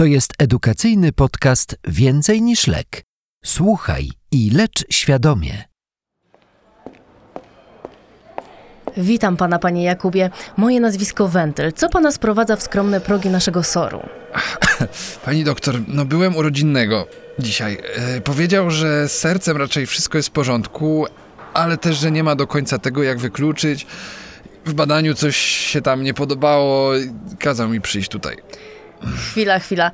To jest edukacyjny podcast Więcej niż lek. Słuchaj i lecz świadomie. Witam pana, panie Jakubie. Moje nazwisko Wentyl. Co pana sprowadza w skromne progi naszego soru? Pani doktor, no byłem u rodzinnego dzisiaj. E, powiedział, że z sercem raczej wszystko jest w porządku, ale też, że nie ma do końca tego, jak wykluczyć. W badaniu coś się tam nie podobało, kazał mi przyjść tutaj. Chwila, chwila.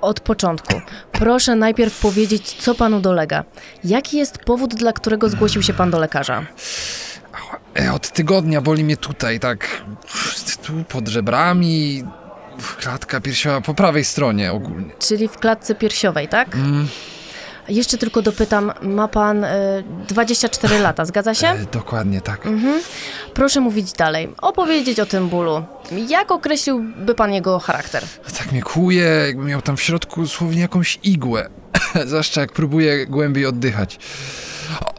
Od początku. Proszę najpierw powiedzieć, co panu dolega. Jaki jest powód, dla którego zgłosił się pan do lekarza? E, od tygodnia boli mnie tutaj, tak tu pod żebrami, klatka piersiowa po prawej stronie ogólnie. Czyli w klatce piersiowej, tak? Jeszcze tylko dopytam, ma pan y, 24 lata, zgadza się? E, dokładnie tak. Mhm. Proszę mówić dalej, opowiedzieć o tym bólu. Jak określiłby pan jego charakter? Tak mnie kłuje, jakby miał tam w środku dosłownie jakąś igłę. Zwłaszcza jak próbuję głębiej oddychać.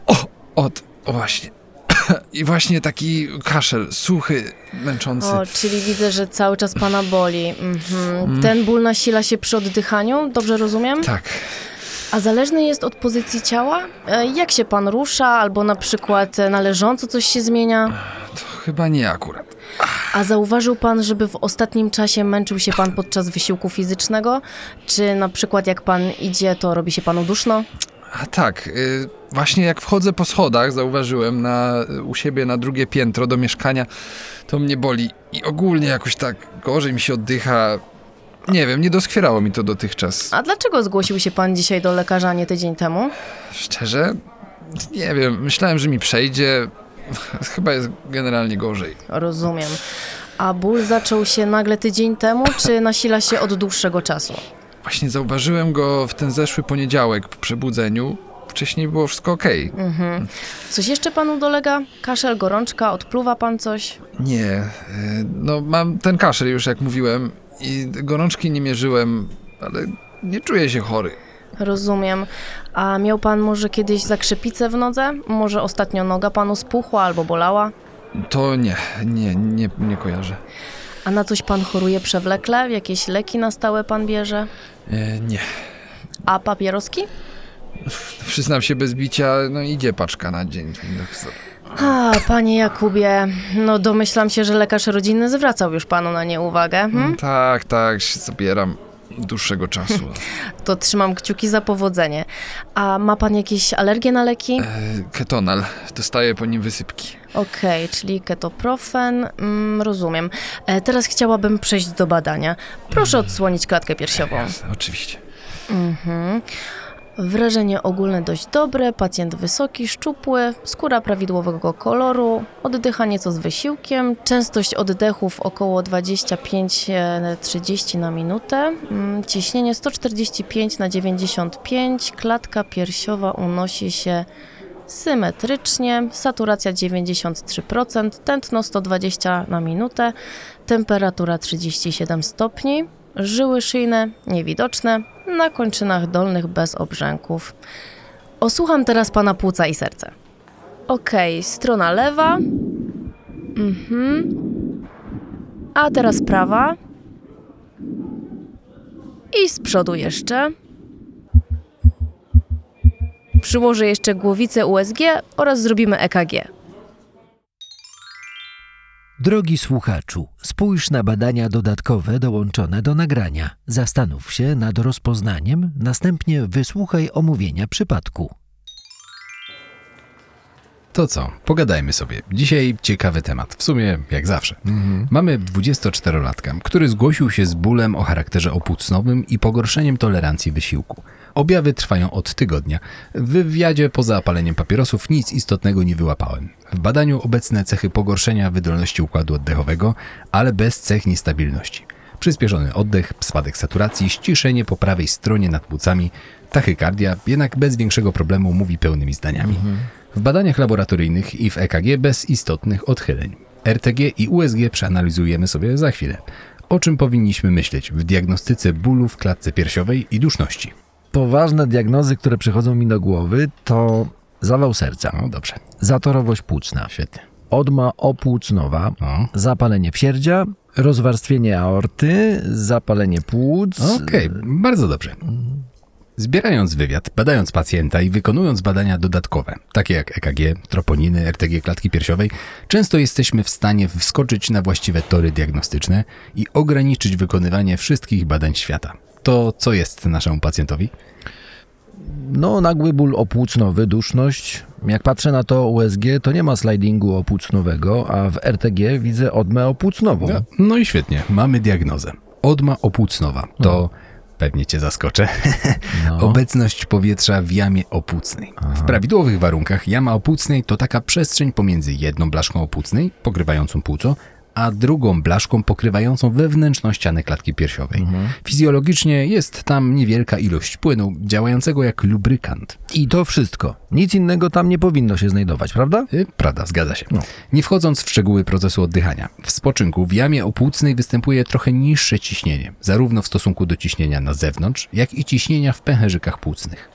O, od, o właśnie. I właśnie taki kaszel, suchy, męczący. O, czyli widzę, że cały czas pana boli. Mhm. Ten ból nasila się przy oddychaniu, dobrze rozumiem? Tak. A zależny jest od pozycji ciała? E, Jak się pan rusza, albo na przykład e, na leżąco coś się zmienia? To chyba nie akurat. A zauważył pan, żeby w ostatnim czasie męczył się pan podczas wysiłku fizycznego? Czy na przykład jak pan idzie, to robi się panu duszno? A tak, y, właśnie jak wchodzę po schodach, zauważyłem na, u siebie na drugie piętro do mieszkania, to mnie boli i ogólnie jakoś tak gorzej mi się oddycha. Nie wiem, nie doskwierało mi to dotychczas. A dlaczego zgłosił się pan dzisiaj do lekarza, a nie tydzień temu? Szczerze? Nie wiem, myślałem, że mi przejdzie. Chyba jest generalnie gorzej. Rozumiem. A ból zaczął się nagle tydzień temu, czy nasila się od dłuższego czasu? Właśnie zauważyłem go w ten zeszły poniedziałek po przebudzeniu. Wcześniej było wszystko okej. Mhm. Coś jeszcze panu dolega? Kaszel, gorączka, odpluwa pan coś? Nie, y, no mam ten kaszel już jak mówiłem i gorączki nie mierzyłem, ale nie czuję się chory. Rozumiem. A miał pan może kiedyś zakrzepicę w nodze? Może ostatnio noga panu spuchła albo bolała? To nie, nie, nie, nie kojarzę. A na coś pan choruje przewlekle? Jakieś leki na stałe pan bierze? E, nie. A papieroski? Przyznam się bez bicia, no idzie paczka na dzień. A, panie Jakubie, no domyślam się, że lekarz rodzinny zwracał już panu na nie uwagę. Hmm? Tak, tak, się zabieram dłuższego czasu. To trzymam kciuki za powodzenie. A ma pan jakieś alergie na leki? E, ketonal, dostaję po nim wysypki. Okej, czyli ketoprofen, mm, rozumiem. E, teraz chciałabym przejść do badania. Proszę odsłonić klatkę piersiową. Jasne, oczywiście. Mhm. Wrażenie ogólne dość dobre, pacjent wysoki, szczupły, skóra prawidłowego koloru, oddycha nieco z wysiłkiem, częstość oddechów około 25-30 na minutę, mm, ciśnienie 145 na 95, klatka piersiowa unosi się symetrycznie, saturacja 93%, tętno 120 na minutę, temperatura 37 stopni, żyły szyjne niewidoczne, na kończynach dolnych bez obrzęków. Osłucham teraz pana płuca i serce. Okej, strona lewa. Mhm. A teraz prawa. I z przodu jeszcze. Przyłożę jeszcze głowicę USG oraz zrobimy EKG. Drogi słuchaczu, spójrz na badania dodatkowe dołączone do nagrania. Zastanów się nad rozpoznaniem, następnie wysłuchaj omówienia przypadku. To co, pogadajmy sobie. Dzisiaj ciekawy temat, w sumie jak zawsze. Mamy 24-latka, który zgłosił się z bólem o charakterze opłucnowym i pogorszeniem tolerancji wysiłku. Objawy trwają od tygodnia. W wywiadzie poza paleniem papierosów nic istotnego nie wyłapałem. W badaniu obecne cechy pogorszenia wydolności układu oddechowego, ale bez cech niestabilności. Przyspieszony oddech, spadek saturacji, ściszenie po prawej stronie nad płucami, tachykardia, jednak bez większego problemu mówi pełnymi zdaniami. W badaniach laboratoryjnych i w EKG bez istotnych odchyleń. RTG i USG przeanalizujemy sobie za chwilę. O czym powinniśmy myśleć w diagnostyce bólu w klatce piersiowej i duszności? Poważne diagnozy, które przychodzą mi do głowy, to zawał serca, No dobrze, zatorowość płucna, świetnie. odma opłucnowa, O, zapalenie wsierdzia Rozwarstwienie aorty, zapalenie płuc. Okej, bardzo dobrze. Zbierając wywiad, badając pacjenta i wykonując badania dodatkowe, takie jak EKG, troponiny, RTG klatki piersiowej, często jesteśmy w stanie wskoczyć na właściwe tory diagnostyczne i ograniczyć wykonywanie wszystkich badań świata. To co jest naszemu pacjentowi? No, nagły ból opłucnowy, duszność. Jak patrzę na to USG, to nie ma slidingu opłucnowego, a w RTG widzę odmę opłucnową. No, no i świetnie, mamy diagnozę. Odma opłucnowa to, pewnie cię zaskoczę, No. obecność powietrza w jamie opłucnej. W prawidłowych warunkach jama opłucnej to taka przestrzeń pomiędzy jedną blaszką opłucnej, pokrywającą płuco, a drugą blaszką pokrywającą wewnętrzną ścianę klatki piersiowej. Fizjologicznie jest tam niewielka ilość płynu, działającego jak lubrykant. I to wszystko. Nic innego tam nie powinno się znajdować, prawda? Y, Prawda, zgadza się. Nie wchodząc w szczegóły procesu oddychania, w spoczynku w jamie opłucnej występuje trochę niższe ciśnienie, zarówno w stosunku do ciśnienia na zewnątrz, jak i ciśnienia w pęcherzykach płucnych.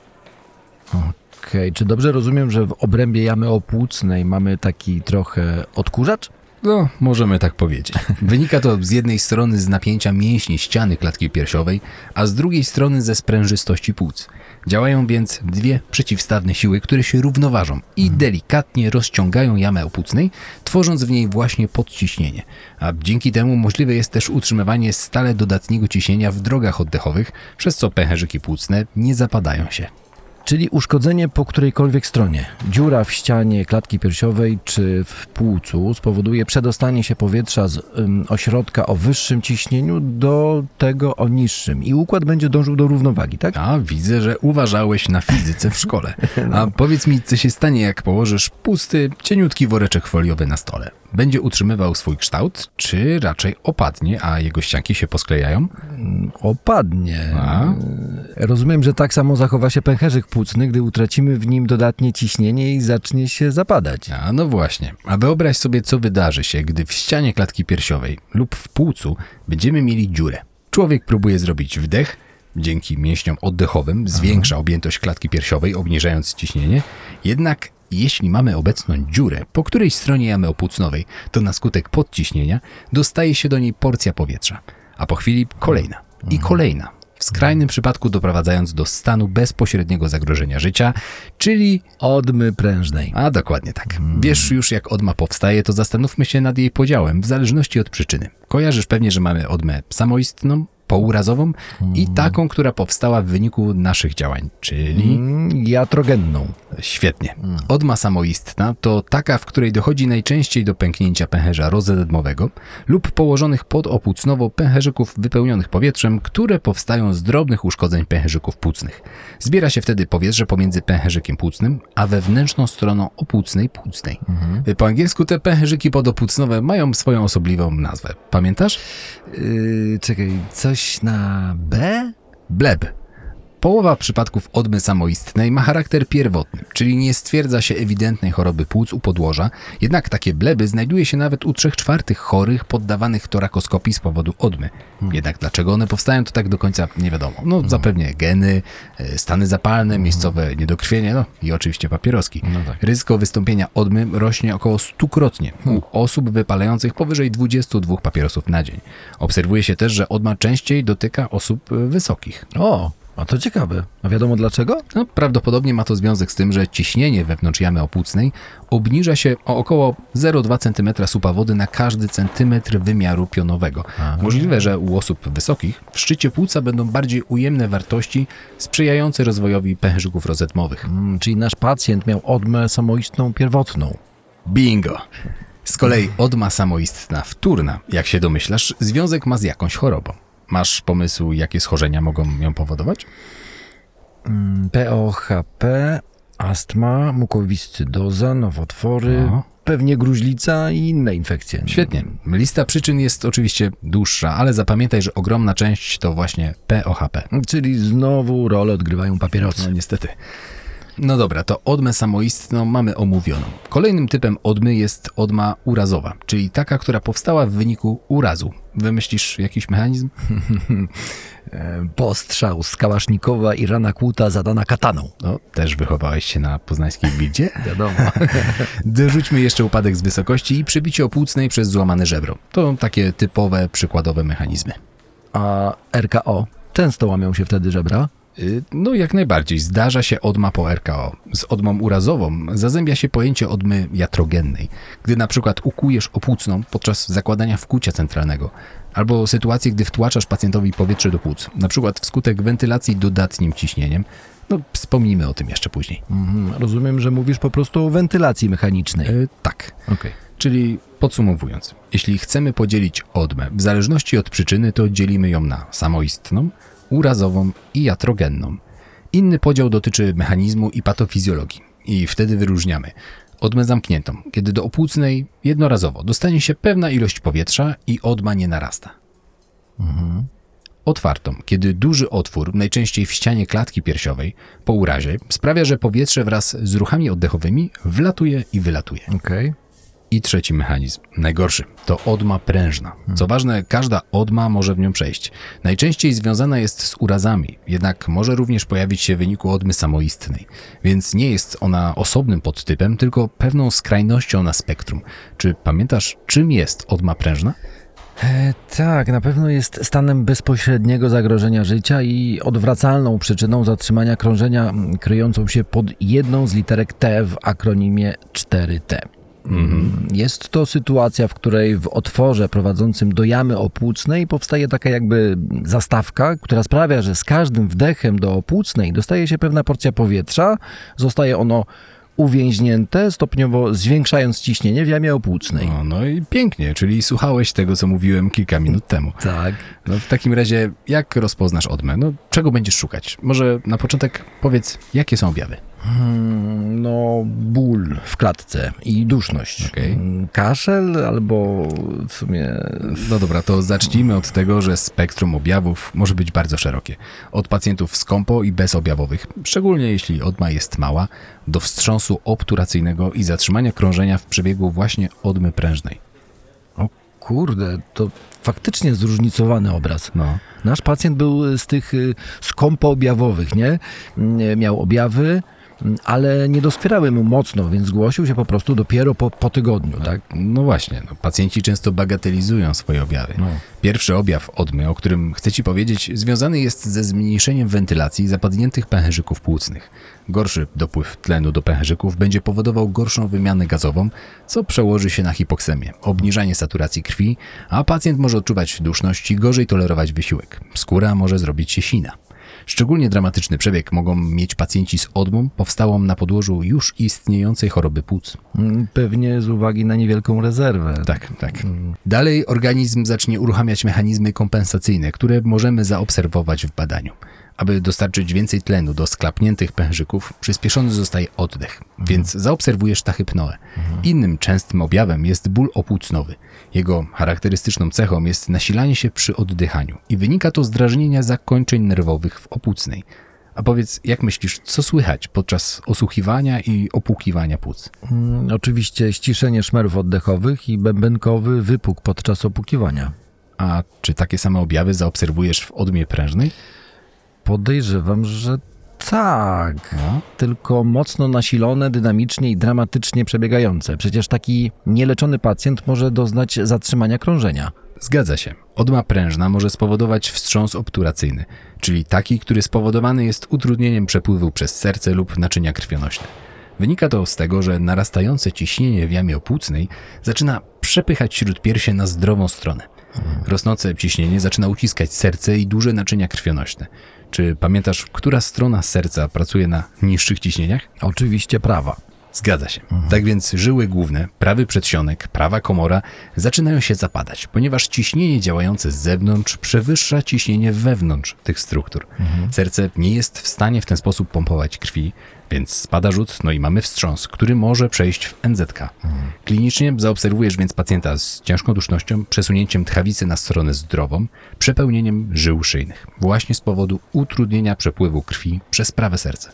Okej, czy dobrze rozumiem, że w obrębie jamy opłucnej mamy taki trochę odkurzacz? No, możemy tak powiedzieć. Wynika to z jednej strony z napięcia mięśni ściany klatki piersiowej, a z drugiej strony ze sprężystości płuc. Działają więc dwie przeciwstawne siły, które się równoważą i delikatnie rozciągają jamę opłucnej, tworząc w niej właśnie podciśnienie. A dzięki temu możliwe jest też utrzymywanie stale dodatniego ciśnienia w drogach oddechowych, przez co pęcherzyki płucne nie zapadają się. Czyli uszkodzenie po którejkolwiek stronie. Dziura w ścianie klatki piersiowej czy w płucu spowoduje przedostanie się powietrza z ośrodka o wyższym ciśnieniu do tego o niższym i układ będzie dążył do równowagi, tak? A widzę, że uważałeś na fizyce w szkole. A powiedz mi, co się stanie, jak położysz pusty, cieniutki woreczek foliowy na stole? Będzie utrzymywał swój kształt, czy raczej opadnie, a jego ścianki się posklejają? Opadnie. A? Rozumiem, że tak samo zachowa się pęcherzyk płucny, gdy utracimy w nim dodatnie ciśnienie i zacznie się zapadać. A no właśnie. A wyobraź sobie, co wydarzy się, gdy w ścianie klatki piersiowej lub w płucu będziemy mieli dziurę. Człowiek próbuje zrobić wdech, dzięki mięśniom oddechowym zwiększa objętość klatki piersiowej, obniżając ciśnienie, jednak jeśli mamy obecną dziurę po której stronie jamy opłucnowej, to na skutek podciśnienia dostaje się do niej porcja powietrza, a po chwili kolejna i kolejna. W skrajnym przypadku doprowadzając do stanu bezpośredniego zagrożenia życia, czyli Odmy prężnej. a dokładnie tak. Wiesz już jak odma powstaje, to zastanówmy się nad jej podziałem w zależności od przyczyny. Kojarzysz pewnie, że mamy odmę samoistną, pourazową i taką, która powstała w wyniku naszych działań, czyli... Mm, Jatrogenną. Świetnie. Odma samoistna to taka, w której dochodzi najczęściej do pęknięcia pęcherza rozedmowego lub położonych podopłucnowo pęcherzyków wypełnionych powietrzem, które powstają z drobnych uszkodzeń pęcherzyków płucnych. Zbiera się wtedy powietrze pomiędzy pęcherzykiem płucnym, a wewnętrzną stroną opłucnej płucnej. Po angielsku te pęcherzyki podopłucnowe mają swoją osobliwą nazwę. Pamiętasz? Yy, czekaj, coś na B? Bleb. Połowa przypadków odmy samoistnej ma charakter pierwotny, czyli nie stwierdza się ewidentnej choroby płuc u podłoża, jednak takie bleby znajduje się nawet u 3 czwartych chorych poddawanych torakoskopii z powodu odmy. Jednak dlaczego one powstają, to tak do końca nie wiadomo. No zapewnie geny, e, stany zapalne, miejscowe niedokrwienie, no i oczywiście papieroski. Ryzyko wystąpienia odmy rośnie około stukrotnie u osób wypalających powyżej 22 papierosów na dzień. Obserwuje się też, że odma częściej dotyka osób e, wysokich. O, a to ciekawe. A wiadomo dlaczego? No, prawdopodobnie ma to związek z tym, że ciśnienie wewnątrz jamy opłucnej obniża się o około 0,2 cm supa wody na każdy centymetr wymiaru pionowego. Możliwe, że u osób wysokich w szczycie płuca będą bardziej ujemne wartości sprzyjające rozwojowi pęcherzyków rozetmowych. Mm, czyli nasz pacjent miał odmę samoistną pierwotną. Bingo! Z kolei odma samoistna wtórna, jak się domyślasz, związek ma z jakąś chorobą. Masz pomysł, jakie schorzenia mogą ją powodować? Mm, POHP, astma, mukowiscydoza, nowotwory, O. pewnie gruźlica i inne infekcje. Świetnie. Lista przyczyn jest oczywiście dłuższa, ale zapamiętaj, że ogromna część to właśnie POHP. Czyli znowu rolę odgrywają papierosy. No niestety. No dobra, to odmę samoistną mamy omówioną. Kolejnym typem odmy jest odma urazowa, czyli taka, która powstała w wyniku urazu. Wymyślisz jakiś mechanizm? E, Postrzał z Kałasznikowa i rana kłuta zadana kataną. No, też wychowałeś się na poznańskiej bildzie? Wiadomo. Dorzućmy jeszcze upadek z wysokości i przebicie opłucnej przez złamane żebro. To takie typowe, przykładowe mechanizmy. A RKO? Często łamią się wtedy żebra. Y, No jak najbardziej, zdarza się odma po RKO. Z odmą urazową zazębia się pojęcie odmy jatrogennej. Gdy na przykład ukujesz opłucną podczas zakładania wkłucia centralnego, albo sytuację, gdy wtłaczasz pacjentowi powietrze do płuc, na przykład wskutek wentylacji dodatnim ciśnieniem, no wspomnimy o tym jeszcze później. Mhm, rozumiem, że mówisz po prostu o wentylacji mechanicznej. Y, tak. Okej. Czyli podsumowując, jeśli chcemy podzielić odmę, w zależności od przyczyny, to dzielimy ją na samoistną, urazową i jatrogenną. Inny podział dotyczy mechanizmu i patofizjologii. I wtedy wyróżniamy odmę zamkniętą, kiedy do opłucnej jednorazowo dostanie się pewna ilość powietrza i odma nie narasta. Otwartą, kiedy duży otwór, najczęściej w ścianie klatki piersiowej, po urazie, sprawia, że powietrze wraz z ruchami oddechowymi wlatuje i wylatuje. Okej. I trzeci mechanizm, najgorszy, to odma prężna. Co ważne, każda odma może w nią przejść. Najczęściej związana jest z urazami, jednak może również pojawić się w wyniku odmy samoistnej. Więc nie jest ona osobnym podtypem, tylko pewną skrajnością na spektrum. Czy pamiętasz, czym jest odma prężna? E, tak, na pewno jest stanem bezpośredniego zagrożenia życia i odwracalną przyczyną zatrzymania krążenia kryjącą się pod jedną z literek T w akronimie 4T. Mm, Jest to sytuacja, w której w otworze prowadzącym do jamy opłucnej powstaje taka jakby zastawka, która sprawia, że z każdym wdechem do opłucnej dostaje się pewna porcja powietrza, zostaje ono uwięźnięte, stopniowo zwiększając ciśnienie w jamie opłucnej. No, no i pięknie, czyli słuchałeś tego, co mówiłem kilka minut temu. Tak. No w takim razie, jak rozpoznasz odmę? No, czego będziesz szukać? Może na początek powiedz, jakie są objawy? Hmm, No, ból w klatce i duszność. Mm, Kaszel albo w sumie. No dobra, to zacznijmy od tego, że spektrum objawów może być bardzo szerokie. Od pacjentów skąpo i bezobjawowych, szczególnie jeśli odma jest mała, do wstrząsu obturacyjnego i zatrzymania krążenia w przebiegu właśnie odmy prężnej. O kurde, to faktycznie zróżnicowany obraz. No. Nasz pacjent był z tych y, skąpo objawowych, nie? Miał objawy, ale nie doskwierały mu mocno, więc zgłosił się po prostu dopiero po, po tygodniu, tak? No właśnie, no, pacjenci często bagatelizują swoje objawy. No. Pierwszy objaw odmy, o którym chcę Ci powiedzieć, związany jest ze zmniejszeniem wentylacji zapadniętych pęcherzyków płucnych. Gorszy dopływ tlenu do pęcherzyków będzie powodował gorszą wymianę gazową, co przełoży się na hipoksemię, obniżanie saturacji krwi, a pacjent może odczuwać duszność i gorzej tolerować wysiłek. Skóra może zrobić się sina. Szczególnie dramatyczny przebieg mogą mieć pacjenci z odmą powstałą na podłożu już istniejącej choroby płuc. Mm, Pewnie z uwagi na niewielką rezerwę. Tak, tak. Dalej organizm zacznie uruchamiać mechanizmy kompensacyjne, które możemy zaobserwować w badaniu. Aby dostarczyć więcej tlenu do sklapniętych pęcherzyków, przyspieszony zostaje oddech, więc zaobserwujesz tachypnoę. Innym częstym objawem jest ból opłucnowy. Jego charakterystyczną cechą jest nasilanie się przy oddychaniu i wynika to z drażnienia zakończeń nerwowych w opłucnej. A powiedz, jak myślisz, co słychać podczas osłuchiwania i opłukiwania płuc? Mm, Oczywiście ściszenie szmerów oddechowych i bębenkowy wypuk podczas opukiwania. A czy takie same objawy zaobserwujesz w odmie prężnej? Podejrzewam, że tak. Tylko mocno nasilone, dynamicznie i dramatycznie przebiegające. Przecież taki nieleczony pacjent może doznać zatrzymania krążenia. Zgadza się. Odma prężna może spowodować wstrząs obturacyjny, czyli taki, który spowodowany jest utrudnieniem przepływu przez serce lub naczynia krwionośne. Wynika to z tego, że narastające ciśnienie w jamie opłucnej zaczyna przepychać śródpiersie na zdrową stronę. Rosnące ciśnienie zaczyna uciskać serce i duże naczynia krwionośne. Czy pamiętasz, która strona serca pracuje na niższych ciśnieniach? Oczywiście prawa. Zgadza się. Tak więc żyły główne, prawy przedsionek, prawa komora zaczynają się zapadać, ponieważ ciśnienie działające z zewnątrz przewyższa ciśnienie wewnątrz tych struktur. Serce nie jest w stanie w ten sposób pompować krwi, więc spada rzut, no i mamy wstrząs, który może przejść w NZK. Klinicznie zaobserwujesz więc pacjenta z ciężką dusznością, przesunięciem tchawicy na stronę zdrową, przepełnieniem żył szyjnych, właśnie z powodu utrudnienia przepływu krwi przez prawe serce.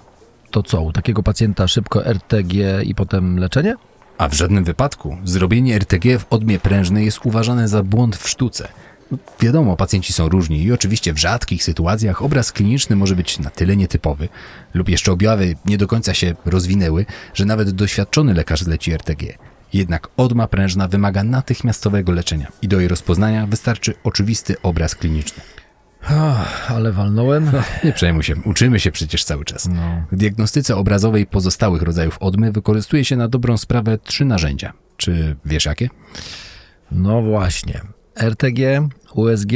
to co, u takiego pacjenta szybko RTG i potem leczenie? A w żadnym wypadku zrobienie RTG w odmie prężnej jest uważane za błąd w sztuce. No, Wiadomo, pacjenci są różni i oczywiście w rzadkich sytuacjach obraz kliniczny może być na tyle nietypowy lub jeszcze objawy nie do końca się rozwinęły, że nawet doświadczony lekarz zleci RTG. Jednak odma prężna wymaga natychmiastowego leczenia i do jej rozpoznania wystarczy oczywisty obraz kliniczny. Ach, ale walnąłem. Nie przejmuj się, uczymy się przecież cały czas. W diagnostyce obrazowej pozostałych rodzajów odmy wykorzystuje się na dobrą sprawę trzy narzędzia. Czy wiesz jakie? No właśnie. RTG, USG,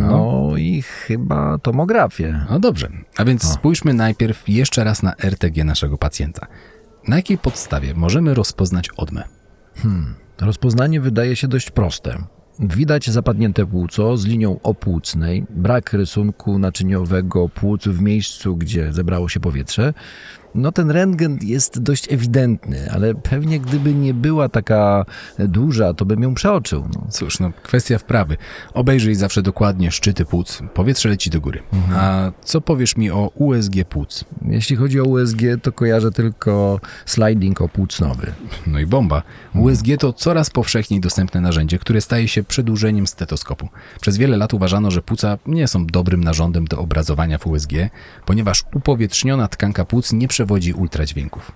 no i chyba tomografię. No dobrze, a więc spójrzmy najpierw jeszcze raz na RTG naszego pacjenta. Na jakiej podstawie możemy rozpoznać odmę? Rozpoznanie wydaje się dość proste. Widać zapadnięte płuco z linią opłucnej, brak rysunku naczyniowego płuc w miejscu, gdzie zebrało się powietrze. No ten rentgen jest dość ewidentny, ale pewnie gdyby nie była taka duża, to bym ją przeoczył. No. Cóż, no kwestia wprawy. Obejrzyj zawsze dokładnie szczyty płuc. Powietrze leci do góry. A co powiesz mi o USG płuc? Jeśli chodzi o USG, to kojarzę tylko sliding opłucnowy. No i bomba. USG to coraz powszechniej dostępne narzędzie, które staje się przedłużeniem stetoskopu. Przez wiele lat uważano, że płuca nie są dobrym narządem do obrazowania w USG, ponieważ upowietrzniona tkanka płuc nie przewodzi ultradźwięków.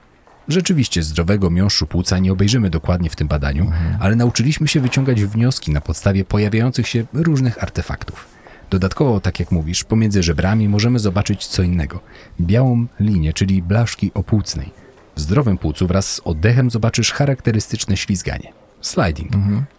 Rzeczywiście zdrowego miąższu płuca nie obejrzymy dokładnie w tym badaniu, ale nauczyliśmy się wyciągać wnioski na podstawie pojawiających się różnych artefaktów. Dodatkowo, tak jak mówisz, pomiędzy żebrami możemy zobaczyć co innego. Białą linię, czyli blaszki opłucnej. W zdrowym płucu wraz z oddechem zobaczysz charakterystyczne ślizganie. Sliding.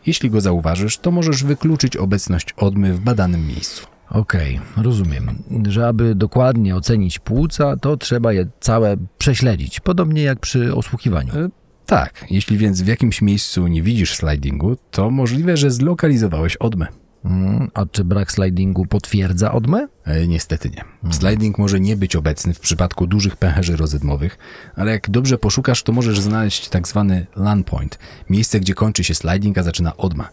Jeśli go zauważysz, to możesz wykluczyć obecność odmy w badanym miejscu. Okej, rozumiem. Że aby dokładnie ocenić płuca, to trzeba je całe prześledzić, podobnie jak przy osłuchiwaniu. E, Tak, jeśli więc w jakimś miejscu nie widzisz slidingu, to możliwe, że zlokalizowałeś odmę. Mm, A czy brak slidingu potwierdza odmę? E, Niestety nie. Sliding może nie być obecny w przypadku dużych pęcherzy rozedmowych, ale jak dobrze poszukasz, to możesz znaleźć tak zwany land point, miejsce, gdzie kończy się sliding, a zaczyna odma.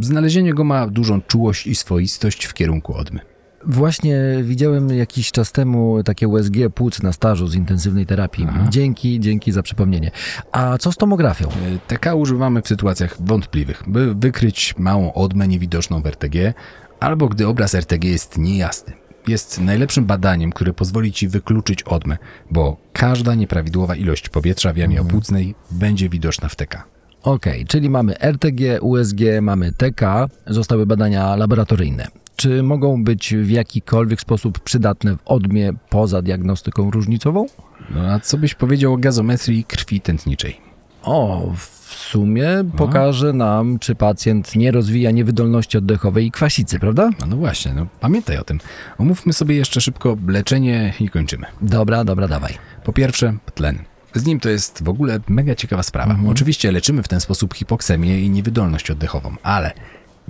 Znalezienie go ma dużą czułość i swoistość w kierunku odmy. Właśnie widziałem jakiś czas temu takie USG płuc na stażu z intensywnej terapii. Dzięki, dzięki za przypomnienie. A co z tomografią? TK używamy w sytuacjach wątpliwych, by wykryć małą odmę niewidoczną w RTG, albo gdy obraz RTG jest niejasny. Jest najlepszym badaniem, które pozwoli Ci wykluczyć odmę, bo każda nieprawidłowa ilość powietrza w jamie opłucnej będzie widoczna w TK. Okej, czyli mamy RTG, USG, mamy TK, zostały badania laboratoryjne. Czy mogą być w jakikolwiek sposób przydatne w odmie poza diagnostyką różnicową? No a co byś powiedział o gazometrii krwi tętniczej? O, w sumie pokaże nam, czy pacjent nie rozwija niewydolności oddechowej i kwasicy, prawda? No, no właśnie, no pamiętaj o tym. Omówmy sobie jeszcze szybko leczenie i kończymy. Dobra, dobra, dawaj. Po pierwsze, tlen. Z nim to jest w ogóle mega ciekawa sprawa. Oczywiście leczymy w ten sposób hipoksemię i niewydolność oddechową, ale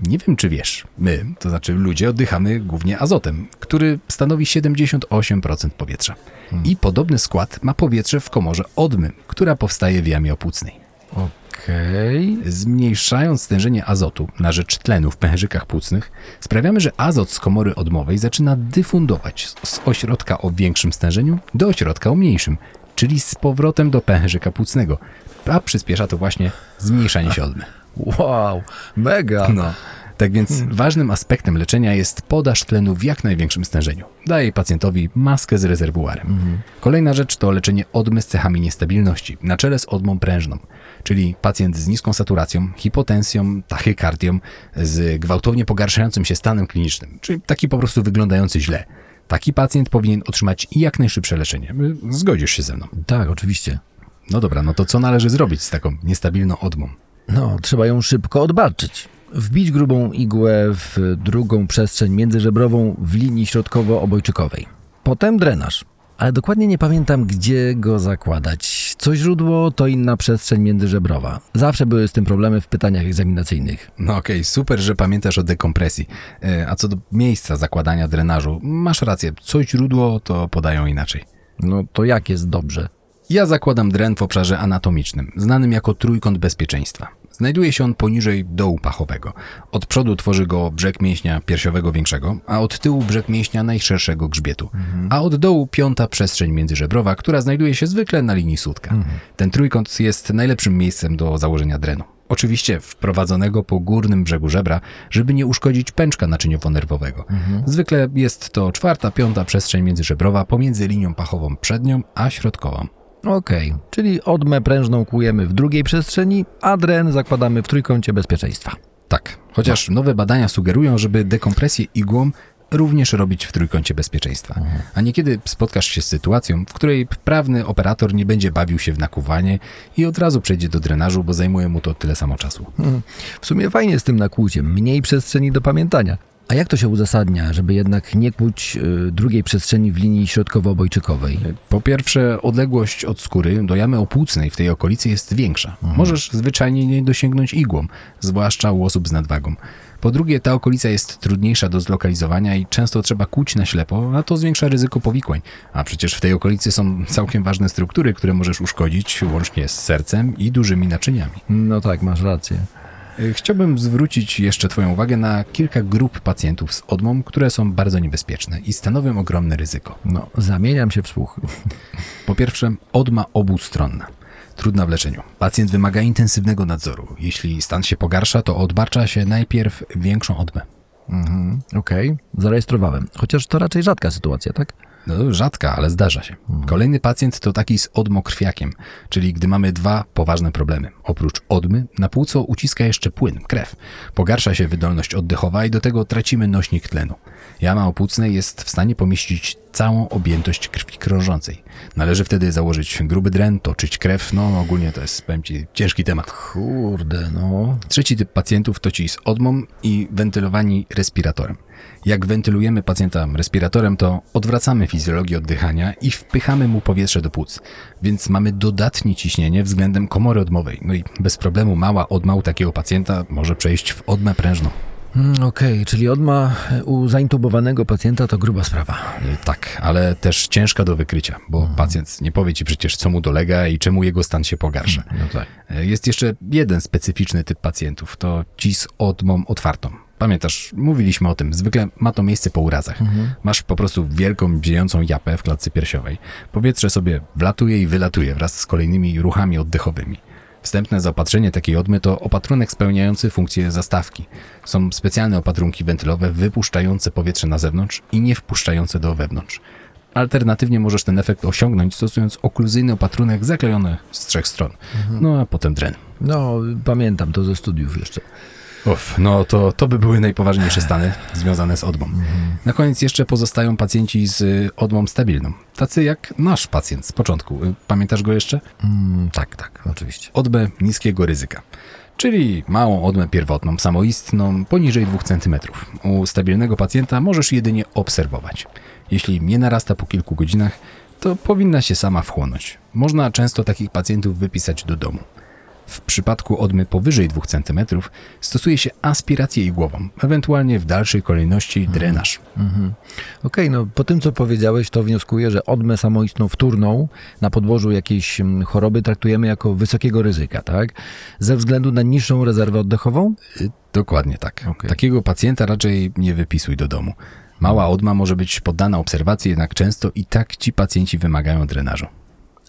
nie wiem czy wiesz, my, to znaczy ludzie, oddychamy głównie azotem, który stanowi 78% powietrza. I podobny skład ma powietrze w komorze odmy, która powstaje w jamie opłucnej. Okej. Zmniejszając stężenie azotu na rzecz tlenu w pęcherzykach płucnych, sprawiamy, że azot z komory odmowej zaczyna dyfundować z ośrodka o większym stężeniu do ośrodka o mniejszym, czyli z powrotem do pęcherzyka płucnego, a przyspiesza to właśnie zmniejszanie się odmy. Wow, mega. No. Tak więc ważnym aspektem leczenia jest podaż tlenu w jak największym stężeniu. Daje pacjentowi maskę z rezerwuarem. Kolejna rzecz to leczenie odmy z cechami niestabilności, na czele z odmą prężną, czyli pacjent z niską saturacją, hipotensją, tachykardią, z gwałtownie pogarszającym się stanem klinicznym, czyli taki po prostu wyglądający źle. Taki pacjent powinien otrzymać jak najszybsze leczenie. Zgodzisz się ze mną. Tak, oczywiście. No dobra, no to co należy zrobić z taką niestabilną odmą? No, trzeba ją szybko odbarczyć. Wbić grubą igłę w drugą przestrzeń międzyżebrową w linii środkowo-obojczykowej. Potem drenaż. Ale dokładnie nie pamiętam, gdzie go zakładać. Co źródło, to inna przestrzeń międzyżebrowa. Zawsze były z tym problemy w pytaniach egzaminacyjnych. No okej, super, że pamiętasz o dekompresji. E, A co do miejsca zakładania drenażu, masz rację, co źródło to podają inaczej. No to jak jest dobrze? Ja zakładam dren w obszarze anatomicznym, znanym jako trójkąt bezpieczeństwa. Znajduje się on poniżej dołu pachowego. Od przodu tworzy go brzeg mięśnia piersiowego większego, a od tyłu brzeg mięśnia najszerszego grzbietu. A od dołu piąta przestrzeń międzyżebrowa, która znajduje się zwykle na linii sutka. Ten trójkąt jest najlepszym miejscem do założenia drenu. Oczywiście wprowadzonego po górnym brzegu żebra, żeby nie uszkodzić pęczka naczyniowo-nerwowego. Zwykle jest to czwarta, piąta przestrzeń międzyżebrowa pomiędzy linią pachową przednią a środkową. Okej, czyli odmę prężną kujemy w drugiej przestrzeni, a dren zakładamy w trójkącie bezpieczeństwa. Tak, chociaż nowe badania sugerują, żeby dekompresję igłą również robić w trójkącie bezpieczeństwa. A niekiedy spotkasz się z sytuacją, w której wprawny operator nie będzie bawił się w nakuwanie i od razu przejdzie do drenażu, bo zajmuje mu to tyle samo czasu. W sumie fajnie z tym nakłuciem, mniej przestrzeni do pamiętania. A jak to się uzasadnia, żeby jednak nie kłuć y, drugiej przestrzeni w linii środkowo-obojczykowej? Po pierwsze, odległość od skóry do jamy opłucnej w tej okolicy jest większa. Możesz zwyczajnie nie dosięgnąć igłą, zwłaszcza u osób z nadwagą. Po drugie, ta okolica jest trudniejsza do zlokalizowania i często trzeba kłuć na ślepo, a to zwiększa ryzyko powikłań. A przecież w tej okolicy są całkiem ważne struktury, które możesz uszkodzić, łącznie z sercem i dużymi naczyniami. No tak, masz rację. Chciałbym zwrócić jeszcze Twoją uwagę na kilka grup pacjentów z odmą, które są bardzo niebezpieczne i stanowią ogromne ryzyko. No, zamieniam się w słuch. Po pierwsze, odma obustronna. Trudna w leczeniu. Pacjent wymaga intensywnego nadzoru. Jeśli stan się pogarsza, to odbarcza się najpierw większą odmę. Mhm, Okej, zarejestrowałem. Chociaż to raczej rzadka sytuacja, tak? No, rzadka, ale zdarza się. Kolejny pacjent to taki z odmokrwiakiem, czyli gdy mamy dwa poważne problemy. Oprócz odmy, na płuco uciska jeszcze płyn, krew. Pogarsza się wydolność oddechowa i do tego tracimy nośnik tlenu. Jama opłucnej jest w stanie pomieścić całą objętość krwi krążącej. Należy wtedy założyć gruby dren, toczyć krew, no ogólnie to jest, powiem Ci, ciężki temat. Kurde, no. Trzeci typ pacjentów to ci z odmą i wentylowani respiratorem. Jak wentylujemy pacjenta respiratorem, to odwracamy fizjologię oddychania i wpychamy mu powietrze do płuc, więc mamy dodatnie ciśnienie względem komory odmowej. No i bez problemu mała odma u takiego pacjenta może przejść w odmę prężną. Mm, Okej, czyli odma u zaintubowanego pacjenta to gruba sprawa. Y, Tak, ale też ciężka do wykrycia, bo pacjent nie powie ci przecież, co mu dolega i czemu jego stan się pogarsza. No tak. E, Jest jeszcze jeden specyficzny typ pacjentów, to ci z odmą otwartą. Pamiętasz, mówiliśmy o tym, zwykle ma to miejsce po urazach. Masz po prostu wielką, dziejącą japę w klatce piersiowej. Powietrze sobie wlatuje i wylatuje wraz z kolejnymi ruchami oddechowymi. Wstępne zaopatrzenie takiej odmy to opatrunek spełniający funkcję zastawki. Są specjalne opatrunki wentylowe wypuszczające powietrze na zewnątrz i nie wpuszczające do wewnątrz. Alternatywnie możesz ten efekt osiągnąć stosując okluzyjny opatrunek zaklejony z trzech stron. No a potem dren. No, pamiętam to ze studiów jeszcze. Uff, no to, to by były najpoważniejsze stany związane z odmą. Na koniec jeszcze pozostają pacjenci z y, odmą stabilną. Tacy jak nasz pacjent z początku. Y, Pamiętasz go jeszcze? Mm, tak, tak, oczywiście. Odmę niskiego ryzyka. Czyli małą odmę pierwotną, samoistną, poniżej 2 cm. U stabilnego pacjenta możesz jedynie obserwować. Jeśli nie narasta po kilku godzinach, to powinna się sama wchłonąć. Można często takich pacjentów wypisać do domu. W przypadku odmy powyżej 2 cm stosuje się aspirację igłową, ewentualnie w dalszej kolejności drenaż. Okej, no po tym co powiedziałeś, to wnioskuję, że odmę samoistną wtórną na podłożu jakiejś mm, choroby traktujemy jako wysokiego ryzyka, tak? Ze względu na niższą rezerwę oddechową? Y, Dokładnie tak. Okej. Takiego pacjenta raczej nie wypisuj do domu. Mała odma może być poddana obserwacji, jednak często i tak ci pacjenci wymagają drenażu.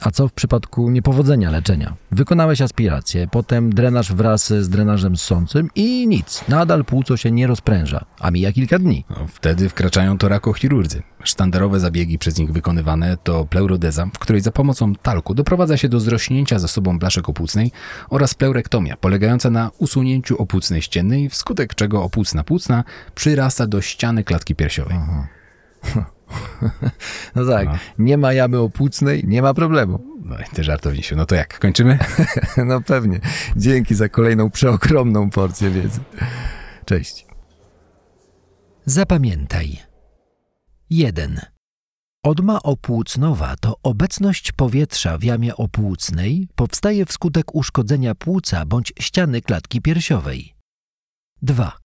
A co w przypadku niepowodzenia leczenia? Wykonałeś aspirację, potem drenaż wraz z drenażem ssącym i nic. Nadal płuco się nie rozpręża, a mija kilka dni. No, wtedy wkraczają torakochirurdzy. Sztandarowe zabiegi przez nich wykonywane to pleurodeza, w której za pomocą talku doprowadza się do zrośnięcia zasobą blaszek opłucnej oraz pleurektomia, polegająca na usunięciu opłucnej ściennej, wskutek czego opłucna płucna przyrasta do ściany klatki piersiowej. No tak, No. nie ma jamy opłucnej, nie ma problemu. No i ty żartownisiu. No to jak, kończymy? No pewnie. Dzięki za kolejną przeokromną porcję wiedzy. Cześć. Zapamiętaj. 1. Odma opłucnowa to obecność powietrza w jamie opłucnej powstaje wskutek uszkodzenia płuca bądź ściany klatki piersiowej. 2.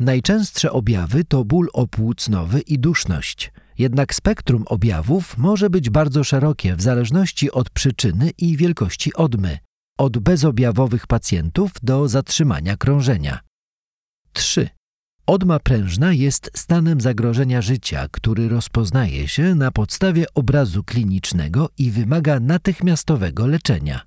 Najczęstsze objawy to ból opłucnowy i duszność. Jednak spektrum objawów może być bardzo szerokie w zależności od przyczyny i wielkości odmy. od bezobjawowych pacjentów do zatrzymania krążenia. 3. Odma prężna jest stanem zagrożenia życia, który rozpoznaje się na podstawie obrazu klinicznego i wymaga natychmiastowego leczenia.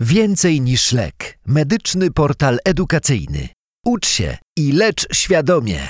Więcej niż lek. Medyczny portal edukacyjny. Ucz się i lecz świadomie.